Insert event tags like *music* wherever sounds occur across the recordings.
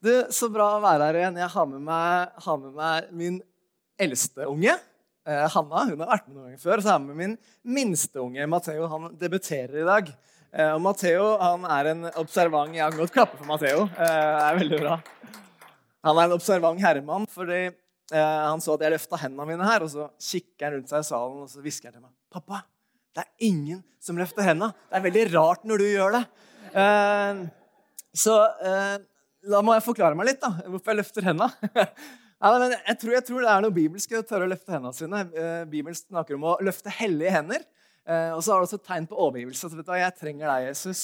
Du, Så bra å være her igjen. Jeg har med meg, har med meg min eldste unge. Eh, Hanna hun har vært med noen ganger før. Så har jeg med min minste unge, Matheo. Han debuterer i dag. Eh, og Matheo han er en observant Jeg kan godt klappe for Matheo. Eh, det er veldig bra. Han er en observant herremann fordi eh, han så at jeg løfta hendene mine her. Og så kikker han rundt seg i salen og så hvisker han til meg. 'Pappa, det er ingen som løfter hendene. Det er veldig rart når du gjør det.' Eh, så eh, da må jeg forklare meg litt, da, hvorfor jeg løfter hendene. *laughs* Ja, jeg, tror, jeg tror det er noe bibelsk å tørre å løfte hendene sine. Eh, Bibelen snakker om å løfte hellige hender. Eh, og så har det også et tegn på overgivelse. Så vet du jeg trenger deg, Jesus.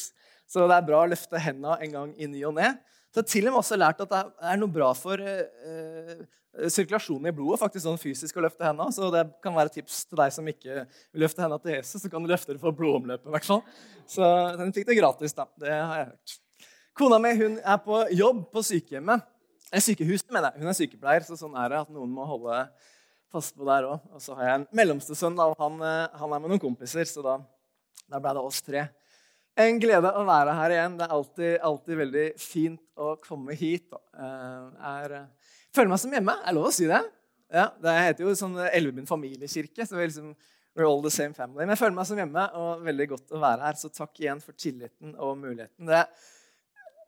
Så det er bra å løfte hendene en gang i ny og ne. Så jeg har til og med også lært at det er noe bra for eh, sirkulasjonen i blodet faktisk sånn fysisk å løfte hendene. Så det kan være tips til deg som ikke vil løfte hendene til Jesus. Så kan du løfte det for blodomløpet. i hvert fall. Så den fikk det gratis, da. Det har jeg hørt. Kona mi hun er på jobb på sykehjemmet. Eh, sykehuset, mener jeg. Hun er sykepleier, så sånn er det at noen må holde fast på der òg. Og så har jeg en mellomste sønn, og han, eh, han, er med noen kompiser, så da, da ble det oss tre. En glede å være her igjen. Det er alltid, alltid veldig fint å komme hit. Jeg er, føler meg som hjemme. Er det lov å si det? Ja, Det heter jo sånn Elvebyen familiekirke. så vi liksom, We're all the same family. Men jeg føler meg som hjemme, og veldig godt å være her. Så takk igjen for tilliten og muligheten. Det,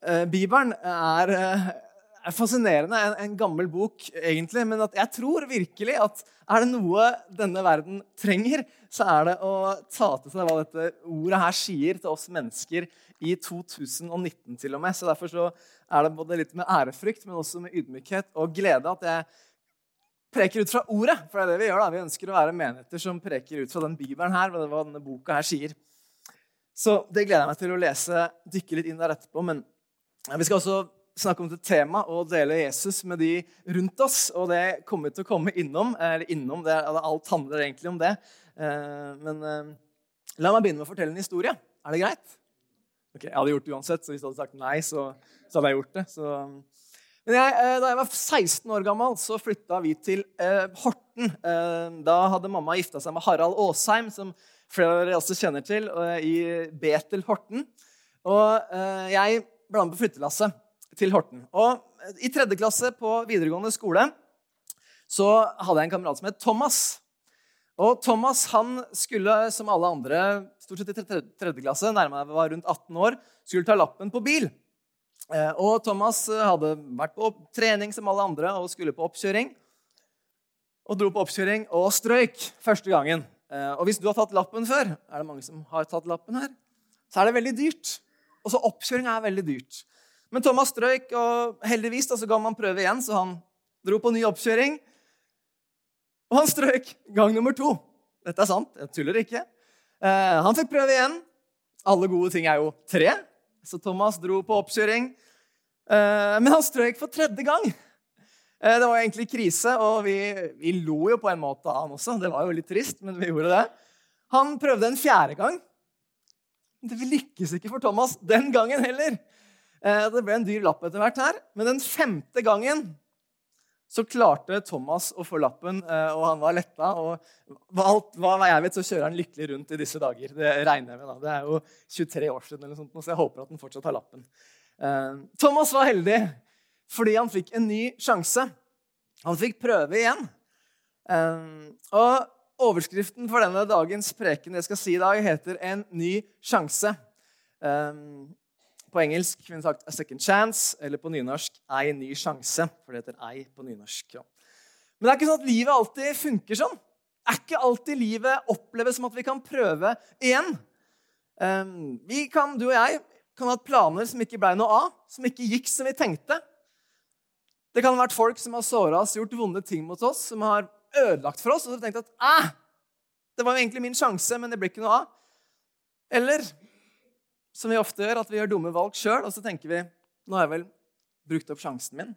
uh, Bibelen er uh, er fascinerende. En, en, gammel bok, egentlig. Men jeg tror virkelig at er det noe denne verden trenger, så er det å ta til seg hva dette ordet her sier til oss mennesker i 2019 til og med. Så Derfor så er det både litt med ærefrykt, men også med ydmykhet og glede at jeg preker ut fra ordet. For det er det vi gjør. da. Vi ønsker å være menigheter som preker ut fra den bibelen her, hva denne boka her sier. Så det gleder jeg meg til å lese, dykke litt inn der etterpå. Men vi skal også snakke om et tema og dele Jesus med de rundt oss. Og det kommer vi til å komme innom. eller innom, det, Alt handler egentlig om det. Eh, men eh, la meg begynne med å fortelle en historie. Er det greit? Ok, Jeg hadde gjort det uansett, så hvis du hadde sagt nei, så, så hadde jeg gjort det. Så. Men jeg, eh, da jeg var 16 år gammel, så flytta vi til Horten. Da hadde mamma gifta seg med Harald Aasheim, som flere av dere også kjenner til, i Betel Horten. Og jeg ble med på flyttelasset til Horten. Og I tredje klasse på videregående skole så hadde jeg en kamerat som het Thomas. Og Thomas han skulle, som alle andre stort sett i tredje klasse, nærmere var rundt 18 år, skulle ta lappen på bil. Eh, og Thomas hadde vært på trening som alle andre og skulle på oppkjøring. Og dro på oppkjøring og strøyk første gangen. Eh, og hvis du har tatt lappen før, er det mange som har tatt lappen her, så er det veldig dyrt. Også oppkjøring er veldig dyrt. Men Thomas strøyk, og heldigvis da, så ga man prøve igjen, så han dro på ny oppkjøring. Og han strøyk gang nummer to. Dette er sant, jeg tuller ikke. Eh, han fikk prøve igjen. Alle gode ting er jo tre, så Thomas dro på oppkjøring. Eh, men han strøyk for tredje gang. Eh, det var egentlig krise, og vi, vi lo jo på en måte av han også. Det var jo litt trist, men vi gjorde det. Han prøvde en fjerde gang. Det lykkes ikke for Thomas den gangen heller. Eh, det ble en dyr lapp etter hvert her. Men den femte gangen så klarte Thomas å få lappen, eh, og han var letta. Og alt, hva jeg vet, så kjører han lykkelig rundt i disse dager. Det regner jeg med. da. Det er jo 23 år siden, eller sånt, så jeg håper at han fortsatt har lappen. Eh, Thomas var heldig fordi han fikk en ny sjanse. Han fikk prøve igjen. Og overskriften for denne dagens preken jeg skal si i dag, heter 'En ny sjanse'. På engelsk kunne sagt 'a second chance', eller på nynorsk 'ei ny sjanse'. For det heter 'ei' på nynorsk. Ja. Men det er ikke sånn at livet alltid funker sånn. Det er ikke alltid livet oppleves som at vi kan prøve igjen. Um, vi kan, Du og jeg kan ha hatt planer som ikke ble noe av, som ikke gikk som vi tenkte. Det kan ha vært folk som har såra oss, gjort vonde ting mot oss, som har ødelagt for oss, og så har vi at Æh, det var jo egentlig min sjanse, men det ble ikke noe av. Eller som vi ofte gjør, at vi gjør dumme valg sjøl, og så tenker vi nå har jeg vel brukt opp sjansen min.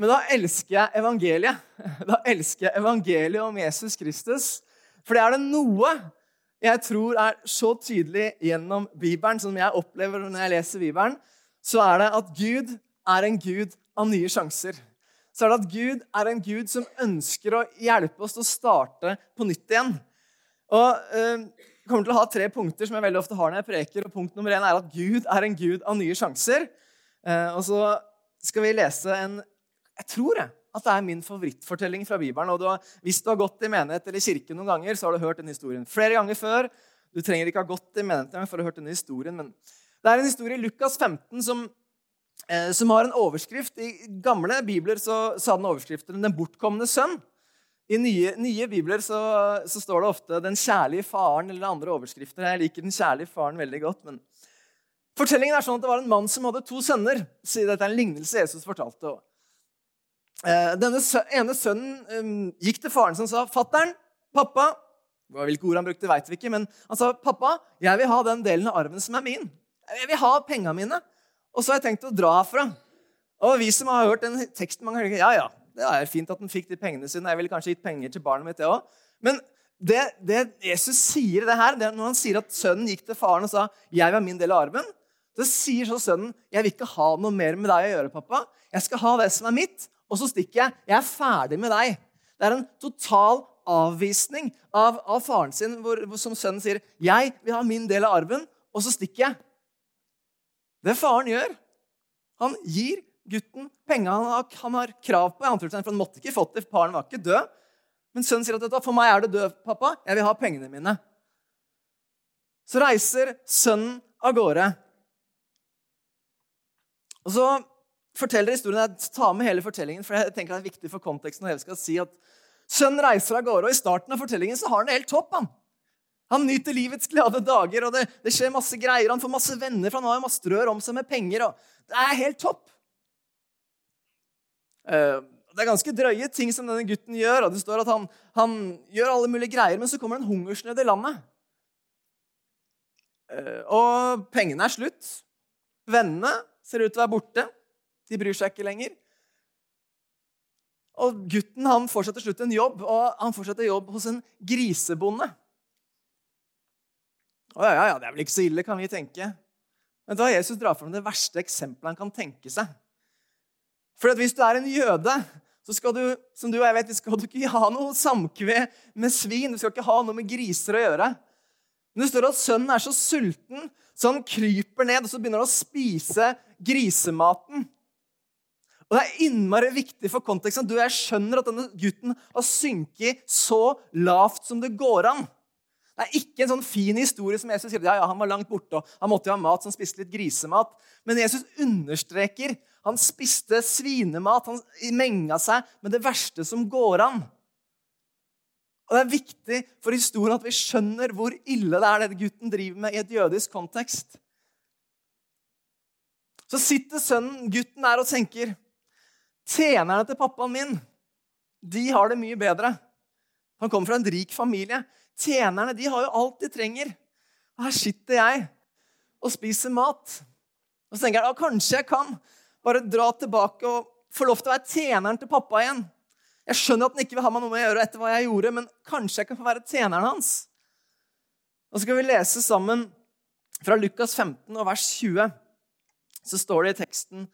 Men da elsker jeg evangeliet. *laughs* Da elsker jeg evangeliet om Jesus Kristus. For det er det noe jeg tror er så tydelig gjennom Bibelen, som jeg opplever når jeg leser Bibelen, så er det at Gud er en Gud av nye sjanser. Så er det at Gud er en Gud som ønsker å hjelpe oss til å starte på nytt igjen. Og... jeg kommer til å ha tre punkter som jeg veldig ofte har når jeg preker. og Punkt nummer én er at Gud er en gud av nye sjanser. Eh, og så skal vi lese en Jeg tror jeg, at det er min favorittfortelling fra Bibelen. og du har, Hvis du har gått i menighet eller kirke noen ganger, så har du hørt den historien flere ganger før. Du trenger ikke ha gått i menighet for å ha hørt denne historien, men det er en historie i Lukas 15 som, eh, som har en overskrift. I gamle bibler så, så den overskriften 'Den bortkomne sønn'. I nye, nye bibler så, så, står det ofte 'Den kjærlige faren' eller andre overskrifter. Jeg liker 'Den kjærlige faren' veldig godt. men Fortellingen er sånn at Det var en mann som hadde to sønner. Dette er en lignelse Jesus fortalte. Eh, denne ene sønnen um, gikk til faren som sa, 'Fatter'n, pappa' Hvilke ord han brukte, vet vi ikke, men han sa, 'Pappa, jeg vil ha den delen av arven som er min.' 'Jeg vil ha penga mine.' Og så har jeg tenkt å dra herfra. Og vi som har hørt den teksten mange ganger, ja, ja, det er fint at han fikk de pengene sine. Jeg ville kanskje gitt penger til barnet mitt, det òg. Men det, det, Jesus sier det her, det når han sier at sønnen gikk til faren og sa 'Jeg vil ha min del av arven', så sier så sønnen 'Jeg vil ikke ha noe mer med deg å gjøre, pappa. Jeg skal ha det som er mitt, og så stikker jeg. Jeg er ferdig med deg.' Det er en total avvisning av, av faren sin, hvor, som sønnen sier 'Jeg vil ha min del av arven', og så stikker jeg. Det faren gjør, han gir gutten penga han, han, har krav på. for Han måtte ikke fått det, faren var ikke død. Men sønnen sier at 'for meg er det død, pappa. Jeg vil ha pengene mine'. Så reiser sønnen av gårde. Og så forteller historien, jeg tar med hele fortellingen, for jeg tenker det er viktig for konteksten. når jeg skal si at Sønnen reiser av gårde, og i starten av fortellingen så har han det helt topp. Han Han nyter livets glade dager, og det, det, skjer masse greier. Han får masse venner, for han har jo masse rør om seg med penger. og Det er helt topp. Uh, det er ganske drøye ting som denne gutten gjør. og Det står at han, han gjør alle mulige greier, men så kommer det en hungersnød i landet. Uh, og pengene er slutt. Vennene ser ut til å være borte. De bryr seg ikke lenger. Og gutten han får seg til slutt en jobb, og han til jobb hos en grisebonde. Å, ja, ja, Det er vel ikke så ille, kan vi tenke. Men da Jesus drar fram det verste eksempelet han kan tenke seg. For hvis du er en jøde, så skal du som du og jeg vet, skal du ikke ha noe samkved med svin. Du skal ikke ha noe med griser å gjøre. Men det står at sønnen er så sulten så han kryper ned og så begynner han å spise grisematen. Og Det er innmari viktig for konteksten. Du, Jeg skjønner at denne gutten har synket så lavt som det går an. Det er ikke en sånn fin historie som Jesus sier ja, ja, han var langt borte og han måtte jo ha mat, så han spiste litt grisemat. Men Jesus understreker han spiste svinemat. Han menga seg med det verste som går an. Og Det er viktig for historien at vi skjønner hvor ille det er det gutten driver med i et jødisk kontekst. Så sitter sønnen, gutten der og tenker Tjenerne til pappaen min de har det mye bedre. Han kommer fra en rik familie. Tjenerne de har jo alt de trenger. Her sitter jeg og spiser mat. Og så tenker jeg at kanskje jeg kan bare dra tilbake og få lov til å være tjeneren til pappa igjen. Jeg skjønner at han ikke vil ha meg noe med å gjøre etter hva jeg gjorde, men kanskje jeg kan få være tjeneren hans. Og så skal vi lese sammen fra Lukas 15 og vers 20. Så står det i teksten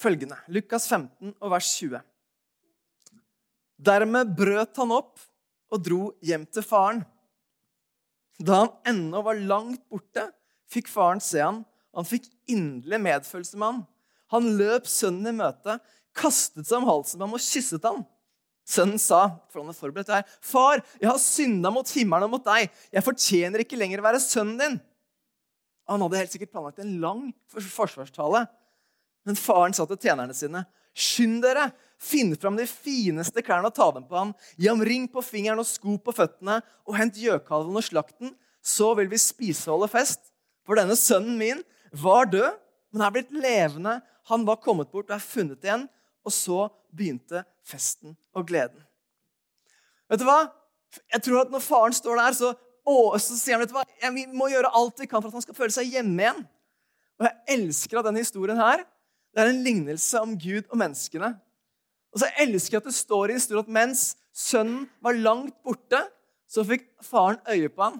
følgende. Lukas 15 og vers 20. Dermed brøt han opp og dro hjem til faren. Da han ennå var langt borte, fikk faren se han, han fikk inderlig medfølelse med han. Han løp sønnen i møte, kastet seg om halsen på ham og kysset ham. Sønnen sa, for han er forberedt her, 'Far, jeg har synda mot himmelen og mot deg. Jeg fortjener ikke lenger å være sønnen din.' Han hadde helt sikkert planlagt en lang forsvarstale. Men faren sa til tjenerne sine, 'Skynd dere! Finn fram de fineste klærne og ta dem på ham.' 'Gi ham ring på fingeren og sko på føttene, og hent gjøkalven og slakten.' 'Så vil vi spise og holde fest.' For denne sønnen min var død, men er blitt levende. Han var kommet bort og er funnet igjen. Og så begynte festen og gleden. Vet du hva? Jeg tror at Når faren står der, så, å, så sier han vet du hva? vi må gjøre alt vi kan for at han skal føle seg hjemme igjen. Og Jeg elsker at denne historien her, det er en lignelse om Gud og menneskene. Og så elsker jeg at det står i historien at mens sønnen var langt borte, så fikk faren øye på ham.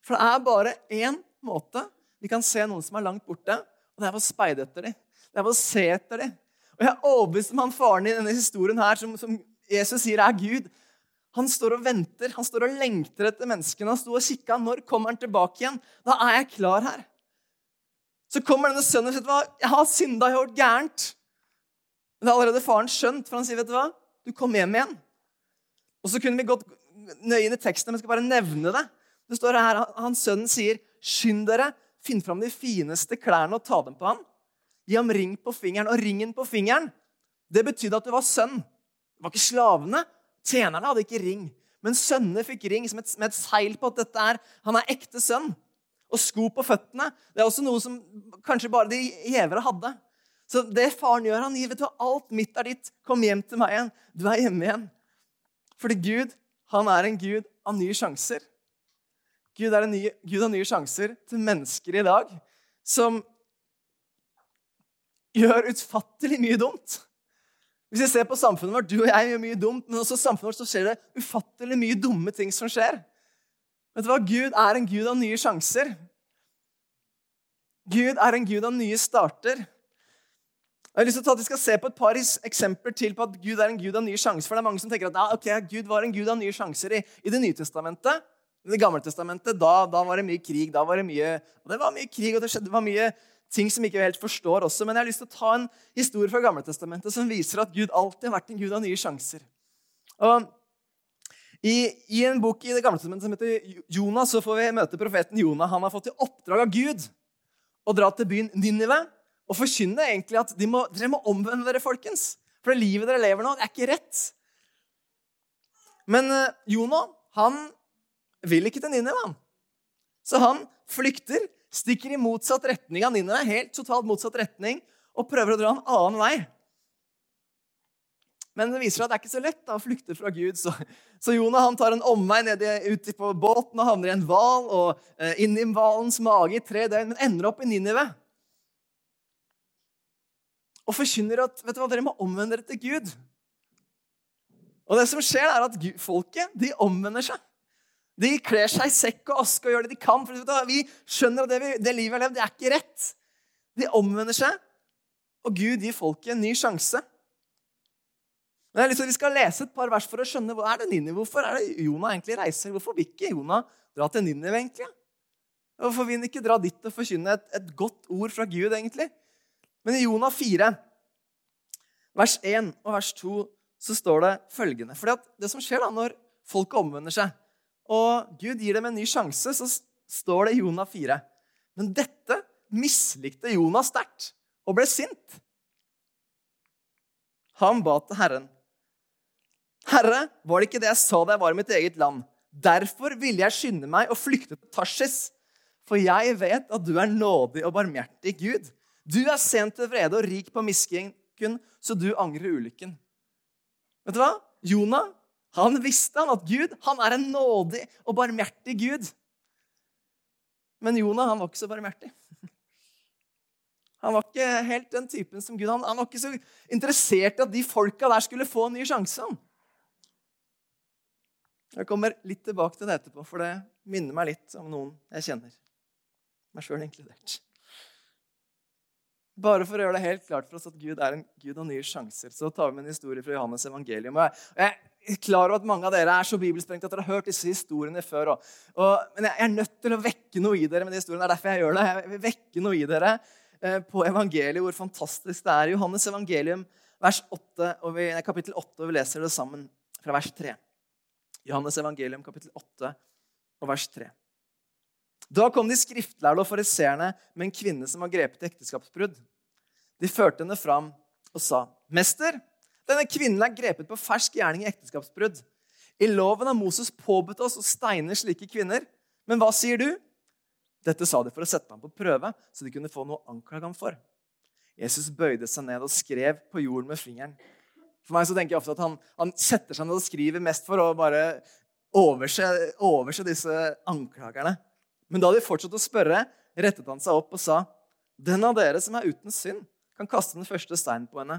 For det er bare én måte vi kan se noen som er langt borte, og det er ved å speide etter dem. Det er ved å se etter dem. Og Jeg er overbevist om han faren i denne historien her, som, som Jesus sier er Gud. Han står og venter, han står og lengter etter menneskene. Han sto og kikka. Når kommer han tilbake igjen? Da er jeg klar her. Så kommer denne sønnen og sier, 'Jeg har synda, jeg har gjort gærent.' Men det har allerede faren skjønt, for han sier, 'Vet du hva, du kom hjem igjen.' Og så kunne vi gått nøye inn i teksten, men jeg skal bare nevne det. Det står her, han sønnen sier, 'Skynd dere, finn fram de fineste klærne og ta dem på ham.' 'Gi ham ring på fingeren.' Og ringen på fingeren, det betydde at du var sønn. Det var ikke slavene. Tjenerne hadde ikke ring. Men sønnene fikk ring som et, med et seil på at dette er, han er ekte sønn. Og sko på føttene. Det er også noe som kanskje bare de gjevere hadde. Så det faren gjør, han gir vet du, alt mitt er ditt. Kom hjem til meg igjen. Du er hjemme igjen. Fordi Gud, han er en gud av nye sjanser. Gud er en ny, Gud har nye sjanser til mennesker i dag som gjør utfattelig mye dumt. Hvis vi ser på samfunnet vårt, Du og jeg gjør mye dumt, men også i samfunnet vårt så skjer det ufattelig mye dumme ting som skjer. Vet du hva? Gud er en gud av nye sjanser. Gud er en gud av nye starter. Jeg har lyst til at Vi skal se på et par eksempler til på at Gud er en gud av nye sjanser. For det er mange som tenker at ja, okay, Gud var en gud av nye sjanser i, i Det nye testamentet. I Det gamle testamentet, da, da, var det mye krig. da var Det mye, og det var mye krig, og det skjedde, det var mye ting som vi ikke helt forstår også. Men jeg har lyst til å ta en historie fra Gamletestamentet som viser at Gud alltid har vært en gud av nye sjanser. Og i, I, en bok i Det gamle testamentet som heter Jonas, så får vi møte profeten Jonah. Han har fått i oppdrag av Gud å dra til byen Ninive og forkynne egentlig at må, dere må omvende dere, folkens. For det livet dere lever nå, det er ikke rett. Men uh, Jonah han vil ikke til Ninive. Så han flykter stikker i motsatt retning av Ninive, helt totalt motsatt retning, og prøver å dra en annen vei. Men det viser seg at det er ikke så lett da, å flykte fra Gud. Så, så Jonah han tar en omvei ned ut på båten og havner i en hval og eh, inn i hvalens mage i tre døgn, men ender opp i Ninive. Og forkynner at vet du hva, dere må omvende dere til Gud. Og det som skjer, er at folket de omvender seg. De kler seg i sekk og aske og gjør det de kan. for Vi skjønner at det, vi, det livet vi har levd, det er ikke rett. De omvender seg, og Gud gir folket en ny sjanse. Men at Vi skal lese et par vers for å skjønne hva er det Ninive. Hvorfor er det Jonah egentlig reiser? Hvorfor vil ikke Jonah dra til Ninive, egentlig? Hvorfor vil han ikke dra dit og forkynne et, et, godt ord fra Gud, egentlig? Men i Jonah 4, vers 1 og vers 2, så står det følgende. For det som skjer da når folket omvender seg, og Gud gir dem en ny sjanse, så står det i Jonah 4. Men dette mislikte Jonah sterkt og ble sint. Han ba til Herren. Herre, var det ikke det jeg sa da jeg var i mitt eget land? Derfor ville jeg skynde meg og flykte til Tarsis. For jeg vet at du er nådig og barmhjertig Gud. Du er sent til vrede og rik på miskunn, så du angrer ulykken. Vet du hva? Jonah han visste han at Gud han er en nådig og barmhjertig Gud. Men Jonah han var ikke så barmhjertig. Han var ikke helt den typen som Gud. Han, han var ikke så interessert i at de folka der skulle få en ny sjanse. Jeg kommer litt tilbake til det etterpå, for det minner meg litt om noen jeg kjenner. Meg sjøl inkludert. Bare for å gjøre det helt klart for oss at Gud er en Gud av nye sjanser, så tar vi med en historie fra Johannes evangelium. Og jeg, er klar over at mange av dere er så bibelsprengte at dere har hørt disse historiene før. Og, og, men jeg er nødt til å vekke noe i dere med de historiene. Det er derfor jeg gjør det. Jeg vil vekke noe i dere eh, på evangeliet, hvor fantastisk det er. Johannes evangelium, vers 8, og vi, kapittel 8, og vi leser det sammen fra vers 3. Johannes evangelium, kapittel 8, og vers 3. Da kom de skriftlærde og fariseerne med en kvinne som var grepet i ekteskapsbrudd. De førte henne fram og sa, 'Mester, denne kvinnen er grepet på fersk gjerning i ekteskapsbrudd. I loven har Moses påbudt oss å steine slike kvinner. Men hva sier du? Dette sa de for å sette ham på prøve, så de kunne få noe å anklage ham for. Jesus bøyde seg ned og skrev på jorden med fingeren. For meg så tenker jeg ofte at han, han setter seg ned og skriver mest for å bare overse, overse disse anklagerne. Men da de fortsatte å spørre, rettet han seg opp og sa, 'Den av dere som er uten synd, kan kaste den første steinen på henne.'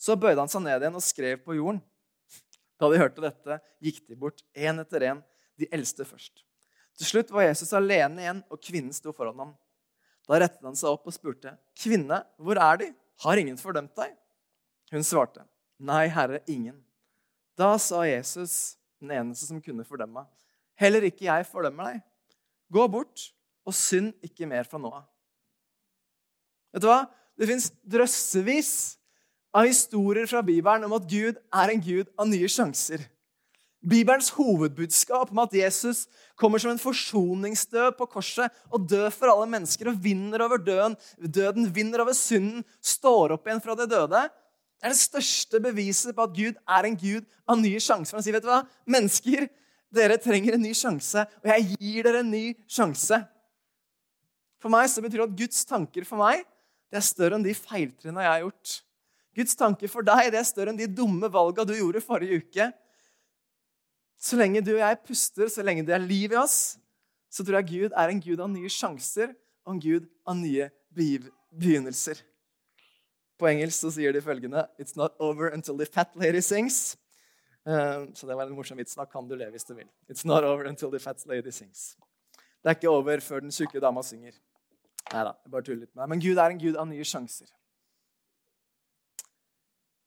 Så bøyde han seg ned igjen og skrev på jorden. Da de hørte dette, gikk de bort én etter én, de eldste først. Til slutt var Jesus alene igjen, og kvinnen sto foran ham. Da rettet han seg opp og spurte, 'Kvinne, hvor er De? Har ingen fordømt deg?' Hun svarte, 'Nei, Herre, ingen.' Da sa Jesus, den eneste som kunne fordømme, 'Heller ikke jeg fordømmer deg. Gå bort og synd ikke mer fra nå av.' Vet du hva? Det fins drøssevis av historier fra Bibelen om at Gud er en gud av nye sjanser. Bibelens hovedbudskap om at Jesus kommer som en forsoningsdød på korset og dør for alle mennesker og vinner over døden, døden vinner over synden, står opp igjen fra de døde, det er det største beviset på at Gud er en gud av nye sjanser. Han sier, vet du hva? Mennesker, dere trenger en ny sjanse, og jeg gir dere en ny sjanse. For meg så betyr det at Guds tanker for meg det er større enn de feiltrinnene jeg har gjort. Guds tanker for deg det er større enn de dumme valga du gjorde forrige uke. Så lenge du og jeg puster, så lenge det er liv i oss, så tror jeg Gud er en gud av nye sjanser og en gud av nye begynnelser. På engelsk så sier de følgende It's not over until the fat lady sings. Uh, så det var en morsom vits. Da kan du le hvis du vil. It's not over until the fat lady sings. Det er ikke over før den tjukke dama synger. Nei da, bare tuller litt med deg. Men Gud er en gud av nye sjanser.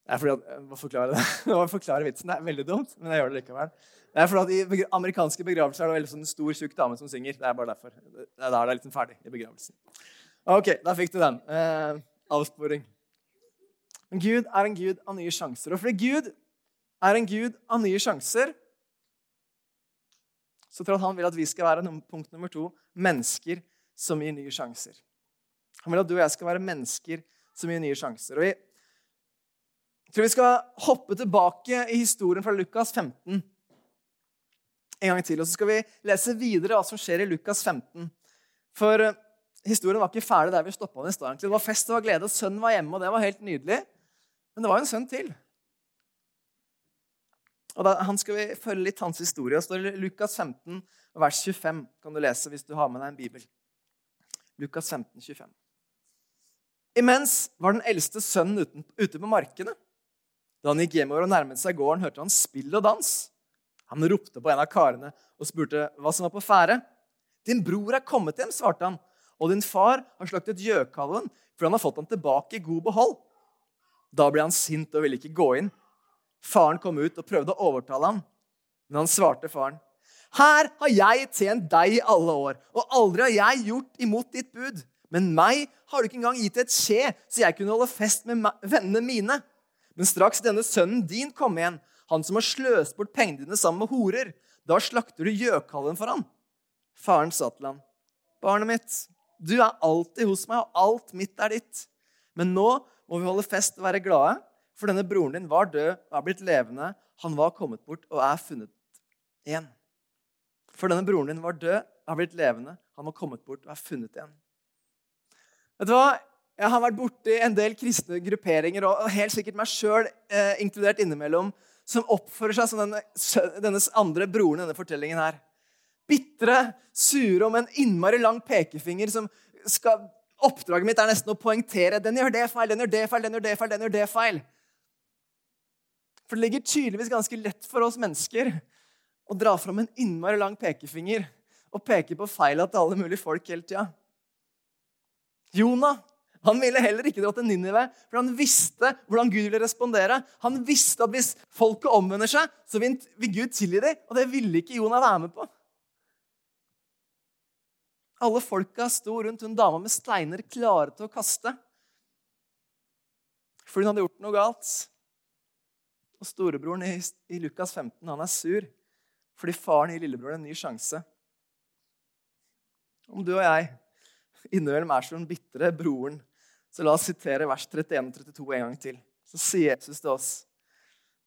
Det er fordi at, jeg må forklare det. *laughs* Jeg må forklare vitsen. Det er veldig dumt, men jeg gjør det likevel. Det er fordi at I amerikanske begravelser er det veldig sånn stor, tjukk dame som synger. Det er bare derfor. Det er da det liksom ferdig i begravelsen. Ok, da fikk du den. Eh, avsporing. Men Gud er en gud av nye sjanser. Og fordi Gud er en gud av nye sjanser, så tror jeg at han vil at vi skal være punkt nummer to mennesker som gir nye sjanser. Han vil at du og jeg skal være mennesker som gir nye sjanser. Og jeg tror vi skal hoppe tilbake i historien fra Lukas 15 en gang til. Og så skal vi lese videre hva som skjer i Lukas 15. For eh, historien var ikke ferdig der vi stoppa den i stad. Det var fest og glede, og sønnen var hjemme, og det var helt nydelig. Men det var en sønn til. Og da, Han skal vi følge litt hans historie. Det står i Lukas 15, vers 25. kan du lese hvis du har med deg en bibel. Lukas 15, 25. Imens var den eldste sønnen uten, ute på markene. Da han gikk hjemover og nærmet seg gården, hørte han spill og dans. Han ropte på en av karene og spurte hva som var på ferde. 'Din bror er kommet hjem', svarte han, 'og din far har slaktet gjøkalven, for han har fått ham tilbake i god behold.' Da ble han sint og ville ikke gå inn. Faren kom ut og prøvde å overtale ham. Men han svarte faren, 'Her har jeg tjent deg i alle år, og aldri har jeg gjort imot ditt bud.' 'Men meg har du ikke engang gitt et skje, så jeg kunne holde fest med vennene mine.' 'Men straks denne sønnen din kom igjen, han som har sløst bort pengene dine sammen med horer, da slakter du gjøkallen for han.' Faren sa til ham, 'Barnet mitt, du er alltid hos meg, og alt mitt er ditt.' Men nå må vi holde fest og være glade, for denne broren din var død og er blitt levende. Han var kommet bort og er funnet igjen. For denne broren din var død og er blitt levende. Han var kommet bort og er funnet igjen. Vet du hva? Jeg har vært borti en del kristne grupperinger, og helt sikkert meg sjøl eh, inkludert innimellom, som oppfører seg som denne, denne andre broren i denne fortellingen her. Bitre, sure om en innmari lang pekefinger som skal Oppdraget mitt er nesten å poengtere den gjør det feil, den gjør det feil, den gjør det feil. den gjør det feil. For det ligger tydeligvis ganske lett for oss mennesker å dra fram en innmari lang pekefinger og peke på feila til alle mulige folk hele tida. Jonah han ville heller ikke dra til Ninive, for han visste hvordan Gud ville respondere. Han visste at hvis folket omvender seg, så vil Gud tilgi dem. Og det ville ikke Jonah være med på. Alle folka sto rundt hun dama med steiner klare til å kaste. For hun hadde gjort noe galt. Og storebroren i, Lukas 15 han er sur fordi faren gir lillebroren en ny sjanse. Om du og jeg innimellom er som den bitre broren, så la oss sitere vers 31 og 32 en gang til. Så sier Jesus til oss,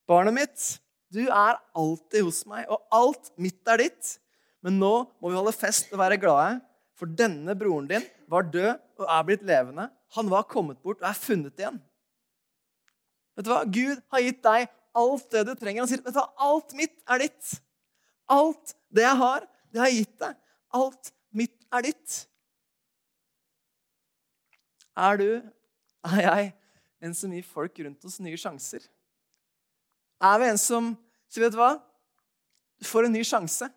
barnet mitt, du er alltid hos meg, og alt mitt er ditt. Men nå må vi holde fest og være glade, for denne broren din var død og er blitt levende. Han var kommet bort og er funnet igjen. Vet du hva? Gud har gitt deg alt det du trenger. Han sier vet du hva? alt mitt er ditt. Alt det jeg har, det har jeg gitt deg. Alt mitt er ditt. Er du, er jeg, en som gir folk rundt oss nye sjanser? Er vi en som sier, vet du hva? Du får en ny sjanse.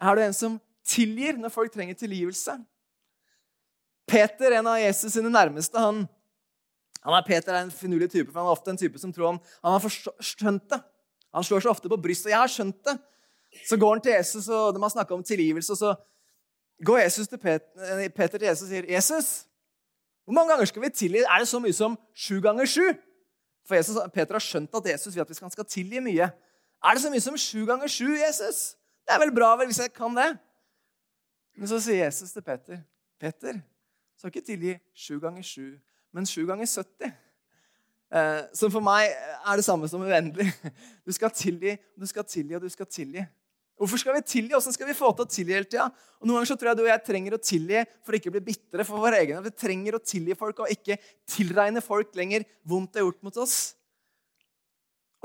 Er du en som tilgir når folk trenger tilgivelse? Peter, en av Jesus sine nærmeste, han, han er Peter er en finurlig type, for han er ofte en type som tror han, han har skjønt det. Han slår seg ofte på brystet. 'Jeg har skjønt det.' Så går han til Jesus, og de har snakka om tilgivelse, og så går Jesus til Peter, Peter til Jesus og sier, 'Jesus, hvor mange ganger skal vi tilgi? Er det så mye som sju ganger sju?' For Jesus, Peter har skjønt at Jesus vil at vi skal tilgi mye. Er det så mye som sju ganger sju, Jesus? Det er vel bra vel hvis jeg kan det? Men så sier Jesus til Peter, 'Peter, skal ikke tilgi sju ganger sju, men sju ganger 70.' Eh, som for meg er det samme som uendelig. Du skal tilgi, du skal tilgi, og du skal tilgi. Hvorfor skal vi tilgi? Hvordan skal vi få til å tilgi hele tida? Og noen ganger så tror jeg du og jeg trenger å tilgi for å ikke bli bitre for våre egne. Vi trenger å tilgi folk og ikke tilregne folk lenger vondt det er gjort mot oss.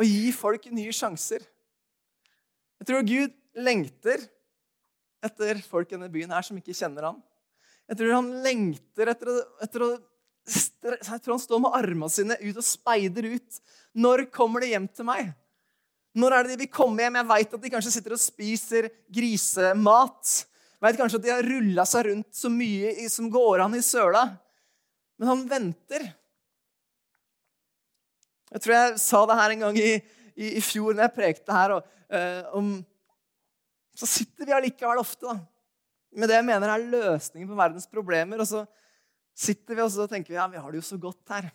Og gi folk nye sjanser. Jeg tror Gud lengter etter folk i denne byen her som ikke kjenner han. Jeg tror han lengter etter, etter å Jeg tror han står med armene sine ut og speider ut. Når kommer det hjem til meg? Når er det de vil komme hjem? Jeg veit at de kanskje sitter og spiser grisemat. Vet kanskje at de har rulla seg rundt så mye som går an i søla. Men han venter. Jeg tror jeg sa det her en gang i, i, i fjor når jeg prekte her og, uh, om Så sitter vi allikevel ofte da, med det jeg mener er løsningen på verdens problemer. Og så sitter vi og tenker vi, ja, vi har det jo så godt her.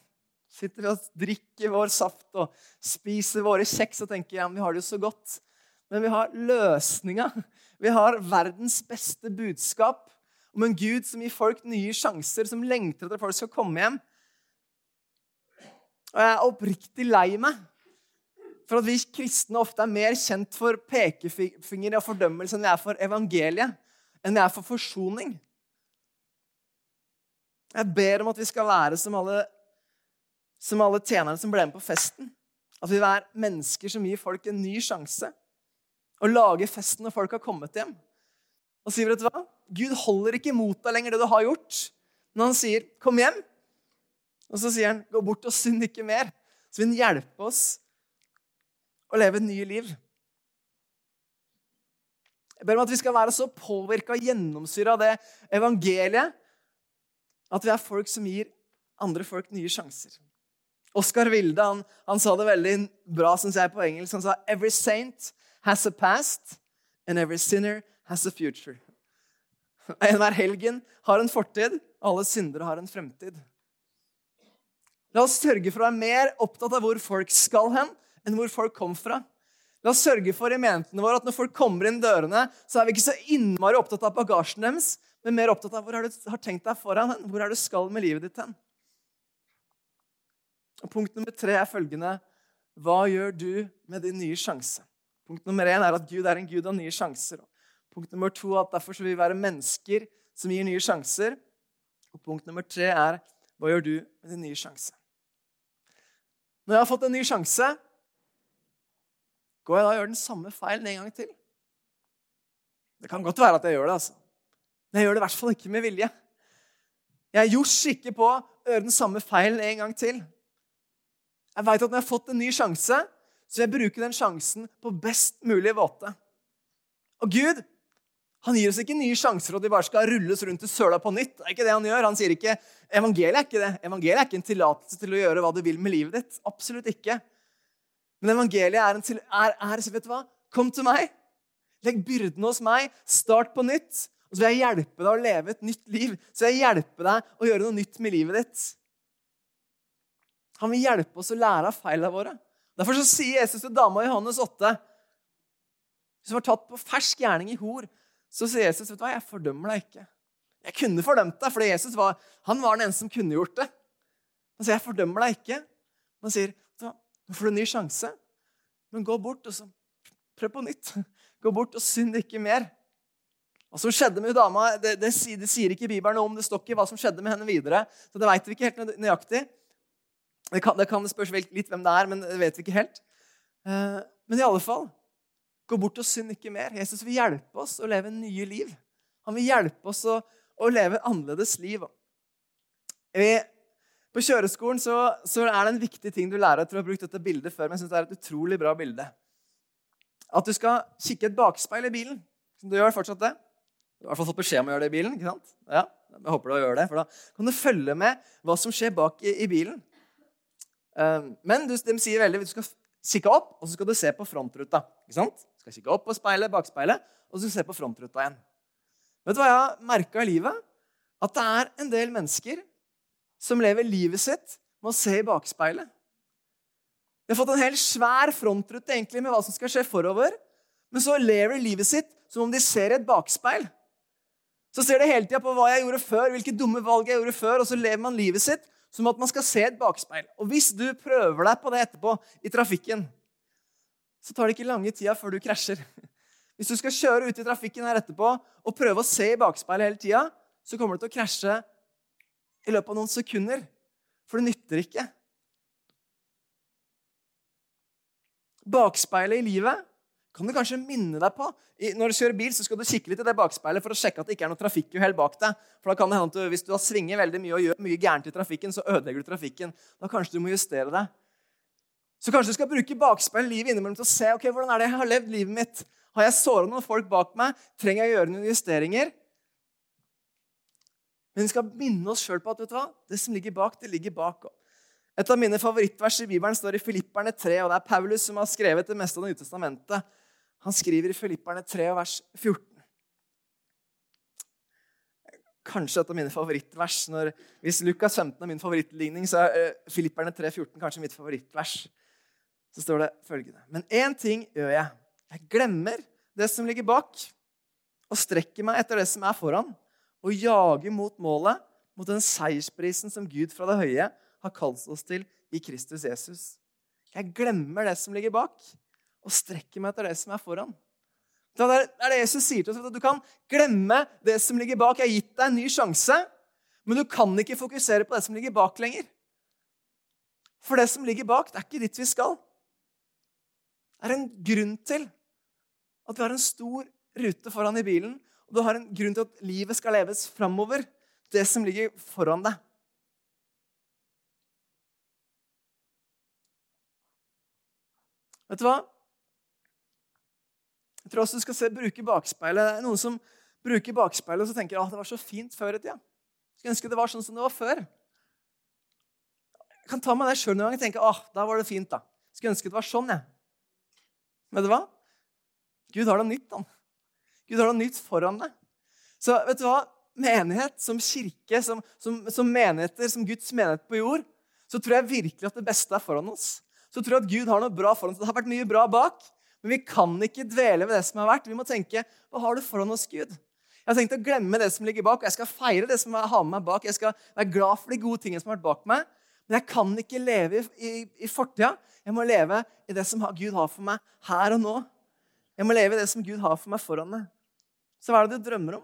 Sitter vi og drikker vår saft og spiser våre kjeks og tenker ja, vi har det jo så godt. Men vi har løsninga. Vi har verdens beste budskap om en Gud som gir folk nye sjanser, som lengter etter at folk skal komme hjem. Og jeg er oppriktig lei meg for at vi kristne ofte er mer kjent for pekefinger og fordømmelse enn vi er for evangeliet, enn vi er for forsoning. Jeg ber om at vi skal være som alle som alle tjenerne som ble med på festen. At vi er mennesker som gir folk en ny sjanse. Og lager festen når folk har kommet hjem. Og sier, vet du hva? Gud holder ikke imot deg lenger det du har gjort. Når han sier 'kom hjem', og så sier han 'gå bort og synd ikke mer', så vil han hjelpe oss å leve nye liv. Jeg ber om at vi skal være så påvirka og gjennomsyra av det evangeliet at vi er folk som gir andre folk nye sjanser. Oskar Wilde han, han, sa det veldig bra synes jeg, på engelsk. Han sa «Every saint has a past, and every sinner has a future». *laughs* Enhver helgen har en fortid, alle syndere har en fremtid. La oss sørge for å være mer opptatt av hvor folk skal hen, enn hvor folk kom fra. La oss sørge for i menighetene våre at når folk kommer inn dørene, så er vi ikke så innmari opptatt av bagasjen deres, men mer opptatt av hvor har du har tenkt deg foran hen? Hvor er du skal med livet ditt hen? Og Punkt nummer tre er følgende Hva gjør du med din nye sjanse? Punkt nummer én er at Gud er en gud av nye sjanser. Punkt nummer to er at derfor skal vi være mennesker som gir nye sjanser. Og punkt nummer tre er hva gjør du med din nye sjanse? Når jeg har fått en ny sjanse, går jeg da og gjør den samme feilen en gang til? Det kan godt være at jeg gjør det, altså. Men jeg gjør det i hvert fall ikke med vilje. Jeg er ikke på å gjøre den samme feilen en gang til. Jeg veit at når jeg har fått en ny sjanse, så vil jeg bruke den sjansen på best mulig måte. Og Gud han gir oss ikke nye sjanser at vi bare skal rulles rundt i søla på nytt. Det er ikke det Han gjør. Han sier ikke, Evangeliet er ikke det. Evangeliet er ikke en tillatelse til å gjøre hva du vil med livet ditt. Absolutt ikke. Men evangeliet er, en til, er, er vet du hva? Kom til meg. Legg byrdene hos meg. Start på nytt. Og så vil jeg hjelpe deg å leve et nytt liv. Så vil jeg hjelpe deg å gjøre noe nytt med livet ditt. Han vil hjelpe oss å lære av feilene våre. Derfor så sier Jesus til dama i Johannes 8, som var tatt på fersk gjerning i hor, så sier Jesus vet du hva, jeg fordømmer deg ikke. Jeg kunne fordømt deg, fordi Jesus var, han var den eneste som kunne gjort det. Han sier, 'Jeg fordømmer deg ikke.' Han sier, 'Nå får du en ny sjanse, men gå bort og så prøv på nytt.' *laughs* Gå bort og synd ikke mer. Hva som skjedde med dama, det, det, det, sier ikke Bibelen noe om. Det står ikke hva som skjedde med henne videre. så det vet vi ikke helt nøyaktig. Det kan, det kan spørs litt hvem det er, men det vet vi ikke helt. Eh, men i alle fall gå bort og synd ikke mer. Jesus vil hjelpe oss å leve nye liv. Han vil hjelpe oss å, å leve annerledes liv. Vi, på kjøreskolen så, så, er det en viktig ting du lærer. Jeg tror jeg har brukt dette bildet før, men jeg synes det er et utrolig bra bilde. At du skal kikke et bakspeil i bilen. Du gjør fortsatt det. Du har i hvert fall fått beskjed om å gjøre det i bilen. ikke sant? Ja, jeg håper du gjør det, for Da kan du følge med hva som skjer bak i, i bilen. Ehm, men de sier veldig at du skal kikke opp, og så skal du se på frontruta. ikke sant? Du skal kikke opp på speilet, bakspeilet, og så skal du se på frontruta igjen. Vet du hva jeg har merka i livet? At det er en del mennesker som lever livet sitt med å se i bakspeilet. De har fått en helt svær frontrute egentlig med hva som skal skje forover. Men så lever de livet sitt som om de ser et bakspeil. Så ser de hele tida på hva jeg gjorde før, hvilke dumme valg jeg gjorde før, og så lever man livet sitt som at man skal se et bakspeil. Og hvis du prøver deg på det etterpå i trafikken, så tar det ikke lange tida før du krasjer. *laughs* Hvis du skal kjøre ut i trafikken her etterpå og prøve å se i bakspeilet hele tida, så kommer du til å krasje i løpet av noen sekunder. For det nytter ikke. Bakspeilet i livet kan du kanskje minne deg på. Når du kjører bil, så skal du kikke litt i det bakspeilet for å sjekke at det ikke er noe trafikkuhell bak deg. For da kan det hende at Hvis du har svinger veldig mye og gjør mye gærent i trafikken, så ødelegger du trafikken. Da kanskje du må justere deg. Så kanskje du skal bruke bakspeil livet innimellom til å se ok, hvordan er det jeg har levd livet mitt. Har jeg såra noen folk bak meg? Trenger jeg å gjøre noen justeringer? Men vi skal minne oss sjøl på at vet du hva? det som ligger bak, det ligger bak. Et av mine favorittvers i Bibelen står i Filipperne 3, og det er Paulus som har skrevet det meste av Det nye testamentet. Han skriver i Filipperne 3, vers 14. Kanskje et av mine favorittvers. Når, hvis Lukas 15 er min favorittligning, så er uh, Filipperne 3, 14 kanskje mitt favorittvers. Så står det følgende.: Men én ting gjør jeg. Jeg glemmer det som ligger bak, og strekker meg etter det som er foran og jage mot målet, mot den seiersprisen som Gud fra det høye har kalt oss til i Kristus Jesus. Jeg glemmer det som ligger bak, og strekker meg etter det som er foran. Det er det Jesus sier til oss. at Du kan glemme det som ligger bak. Jeg har gitt deg en ny sjanse, men du kan ikke fokusere på det som ligger bak lenger. For det som ligger bak, det er ikke dit vi skal. Det er en grunn til at vi har en stor rute foran i bilen, og du har en grunn til at livet skal leves framover. Det som ligger foran deg. Vet du hva? Jeg tror også du skal se, bruke bakspeilet. Det er noen som bruker bakspeilet og så tenker at det var så fint før i tida. Skulle ønske det var sånn som det var før. Jeg kan ta meg det sjøl noen gang og tenke åh, da var det fint. da. Skulle ønske det var sånn, jeg. Vet du hva? Gud har noe nytt. han. Gud har noe nytt foran deg. Så vet du hva? Menighet som kirke, som, som, som menigheter, som Guds menighet på jord, så tror jeg virkelig at det beste er foran oss. Så tror jeg at Gud har noe bra foran oss. Det har vært mye bra bak, men vi kan ikke dvele ved det som har vært. Vi må tenke hva har du foran oss, Gud? Jeg har tenkt å glemme det som ligger bak, og jeg skal feire det som jeg har med meg bak. Jeg skal være glad for de gode tingene som har vært bak meg. Men jeg kan ikke leve i, i, i fortida. Jeg må leve i det som Gud har for meg her og nå. Jeg må leve i det som Gud har for meg foran meg. Så hva er det du drømmer om?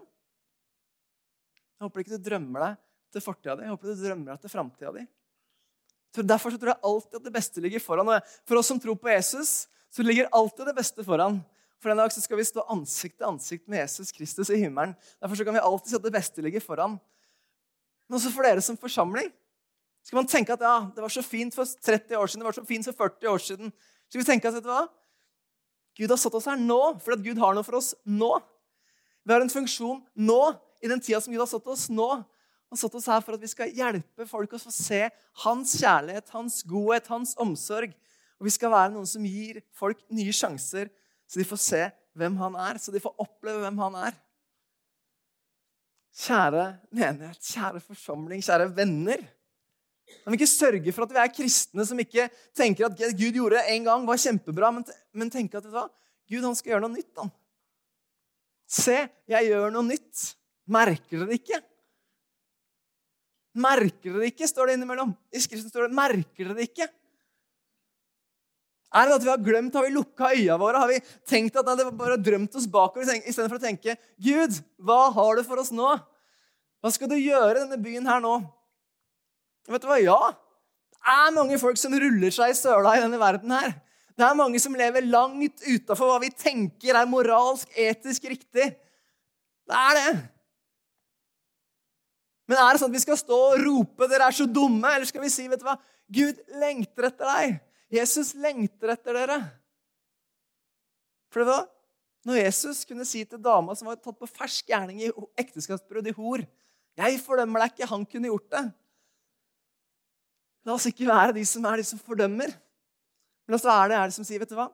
Jeg håper ikke du drømmer deg til fortida di. Jeg håper du drømmer deg til framtida di. Derfor tror jeg alltid at det beste ligger foran. For oss som tror på Jesus, så ligger alltid det beste foran. For en dag så skal vi stå ansikt til ansikt med Jesus Kristus i himmelen. Derfor så kan vi alltid si at det beste ligger foran. Men også for dere som forsamling. Skal man tenke at ja, det var så fint for 30 år siden, det var så fint for 40 år siden. Skal vi tenke at vet du hva? Gud har satt oss her nå, fordi Gud har noe for oss nå. Vi har en funksjon nå, i den tida som Gud har satt oss nå. Han satt oss her for at vi skal hjelpe folk å få se hans kjærlighet, hans godhet, hans omsorg. Og vi skal være noen som gir folk nye sjanser, så de får se hvem han er, så de får oppleve hvem han er. Kjære menighet, kjære forsamling, kjære venner. Kan vi ikke sørge for at vi er kristne som ikke tenker at Gud gjorde en gang, var kjempebra, men, men tenker at vet du hva? Gud han skal gjøre noe nytt. han. Se, jeg gjør noe nytt. Merker dere det ikke? Merker dere det ikke, står det innimellom. I Skriften står det 'merker dere det ikke'. Er det at vi har glemt, har vi lukka øya våre? Har vi tenkt at det bare drømt oss bakover istedenfor å tenke 'Gud, hva har du for oss nå?' Hva skal du gjøre i denne byen her nå? Vet du hva? Ja, det er mange folk som ruller seg i søla i denne verden her. Det er mange som lever langt utafor hva vi tenker er moralsk, etisk riktig. Det er det. Men er det sånn at vi skal stå og rope 'dere er så dumme', eller skal vi si vet du hva? Gud lengter etter deg. Jesus lengter etter dere. For det var når Jesus kunne si til dama som var tatt på fersk gjerning i ekteskapsbrudd i hor 'Jeg fordømmer deg ikke.' Han kunne gjort det. La oss ikke være de som er de som fordømmer. Men også er det er det som sier, vet du hva?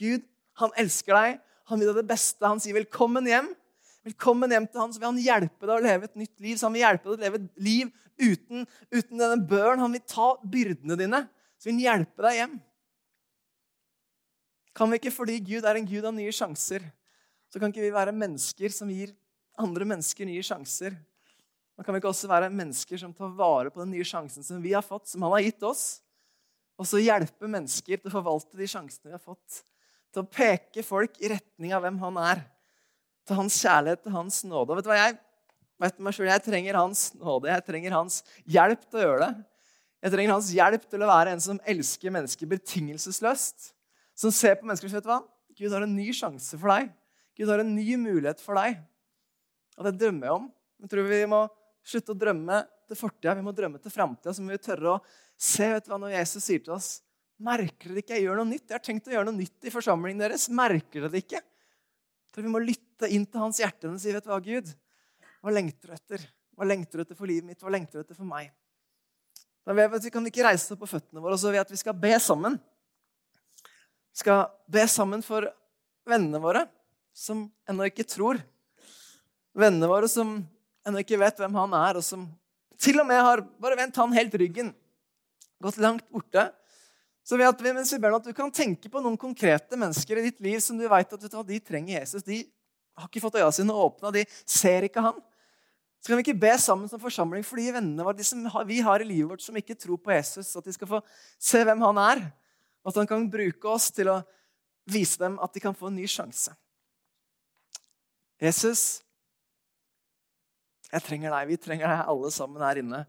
Gud, han elsker deg. Han vil deg det beste. Han sier 'velkommen hjem'. Velkommen hjem til han, så vil han hjelpe deg å leve et nytt liv. Så han vil hjelpe deg å leve et liv uten, uten denne børen. Han vil ta byrdene dine. Så vil han hjelpe deg hjem. Kan vi ikke, fordi Gud er en Gud av nye sjanser, så kan ikke vi være mennesker som gir andre mennesker nye sjanser? Da kan vi ikke også være mennesker som tar vare på den nye sjansen som vi har fått, som han har gitt oss? Og så hjelpe mennesker til å forvalte de sjansene vi har fått. Til å peke folk i retning av hvem han er. Til hans kjærlighet, til hans nåde. Og vet du hva jeg vet meg selv, Jeg trenger hans nåde. Jeg trenger hans hjelp til å gjøre det. Jeg trenger hans hjelp til å være en som elsker mennesker betingelsesløst. Som ser på mennesker og sier vet du hva? Gud har en ny sjanse for deg. Gud har en ny mulighet for deg. Og det drømmer jeg om. Jeg tror vi må slutte å drømme til fortida. Vi må drømme til framtida. Så må vi tørre å Se vet du hva, når Jesus sier til oss Merker dere ikke jeg gjør noe nytt? Jeg har tenkt å gjøre noe nytt i forsamlingen deres. Merker dere det ikke? Så vi må lytte inn til hans hjerte og si, vet du hva, Gud, hva lengter du etter? Hva lengter du etter for livet mitt? Hva lengter du etter for meg? Da vet vi, at vi kan ikke reise oss på føttene våre og så vet vi skal be sammen. Vi skal be sammen for vennene våre som ennå ikke tror. Vennene våre som ennå ikke vet hvem han er, og som til og med har bare vendt han helt ryggen gått langt borte, så vet at, mens vi ber at du kan tenke på noen konkrete mennesker i ditt liv som du vet at de trenger Jesus. De har ikke fått øya sine åpna, de ser ikke han. Så kan vi ikke be sammen som forsamling for de vennene våre, de som vi har i livet vårt som ikke tror på Jesus, at de skal få se hvem han er, og at han kan bruke oss til å vise dem at de kan få en ny sjanse. Jesus, jeg trenger deg. Vi trenger deg alle sammen her inne.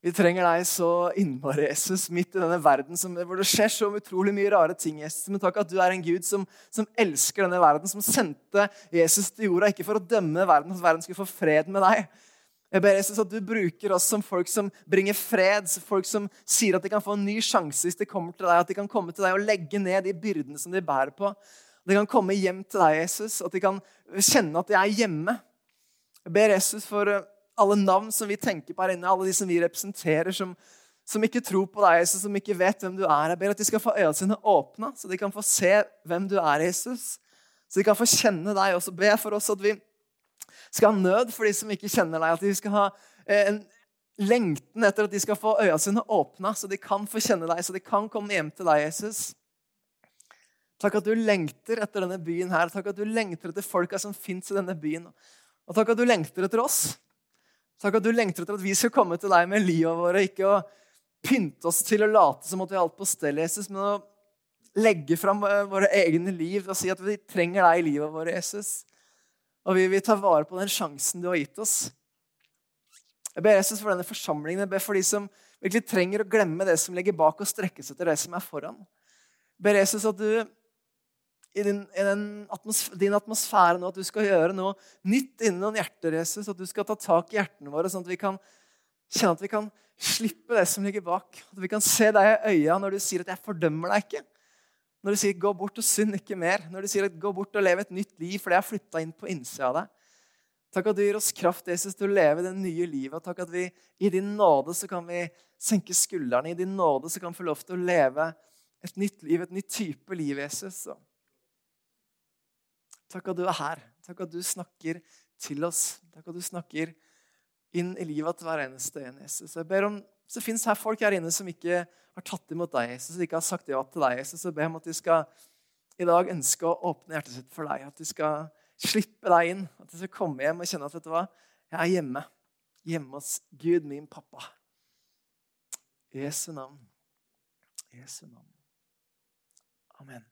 Vi trenger deg så innmari, Jesus, midt i denne verden som, hvor det skjer så utrolig mye rare ting. Jesus. Men takk at du er en Gud som, som, elsker denne verden, som sendte Jesus til jorda, ikke for å dømme verden, at verden skulle få fred med deg. Jeg ber Jesus at du bruker oss som folk som bringer fred, folk som sier at de kan få en ny sjanse hvis de kommer til deg, at de kan komme til deg og legge ned de byrdene som de bærer på. De kan komme hjem til deg, Jesus, at de kan kjenne at de er hjemme. Jeg ber Jesus for alle navn som vi tenker på her inne, alle de som vi representerer, som, som ikke tror på deg, Jesus, som ikke vet hvem du er. Jeg ber at de skal få øynene sine åpna, så de kan få se hvem du er, Jesus. Så de kan få kjenne deg. også. Be for oss at vi skal ha nød for de som ikke kjenner deg. At de skal ha eh, en lengten etter at de skal få øynene sine åpna, så de kan få kjenne deg, så de kan komme hjem til deg, Jesus. Takk at du lengter etter denne byen her. Takk at du lengter etter folka som fins i denne byen. Og takk at du lengter etter oss. Takk at du lengter etter at vi skal komme til deg med livet våre, ikke å pynte oss til å late som at vi har alt på stell, Jesus, men å legge fram eh, våre egne liv og si at vi trenger deg i livet vårt, Jesus. Og vi vil ta vare på den sjansen du har gitt oss. Jeg ber Jesus for denne forsamlingen. Jeg ber for de som virkelig trenger å glemme det som ligger bak, og strekkes etter det som er foran. Jeg ber Jesus at du i, din, i atmosfære, din, atmosfære nå, at du skal gjøre noe nytt innen noen hjerter, Jesus. At du skal ta tak i hjertene våre, sånn at vi kan kjenne at vi kan slippe det som ligger bak. At vi kan se deg i øya når du sier at 'jeg fordømmer deg ikke'. Når du sier 'gå bort og synd ikke mer'. Når du sier at 'gå bort og leve et nytt liv', for jeg har flytta inn på innsida av deg. Takk at du gir oss kraft Jesus, til å leve det nye livet. Og takk at vi i din nåde så kan vi senke skuldrene. I din nåde så kan vi få lov til å leve et nytt liv, et nytt type liv, Jesus. Og Takk at du er her. Takk at du snakker til oss. Takk at du snakker inn i livet til hver eneste en, Jesus. Jeg ber om, Så fins her folk her inne som ikke har tatt imot deg, Jesus, som ikke har sagt ja til deg. Jesus. Jeg ber om at de skal i dag ønske å åpne hjertet sitt for deg. At de skal slippe deg inn. At de skal komme hjem og kjenne at vet du hva, jeg er hjemme. Hjemme hos Gud, min pappa. Jesu navn. Jesu navn. Amen.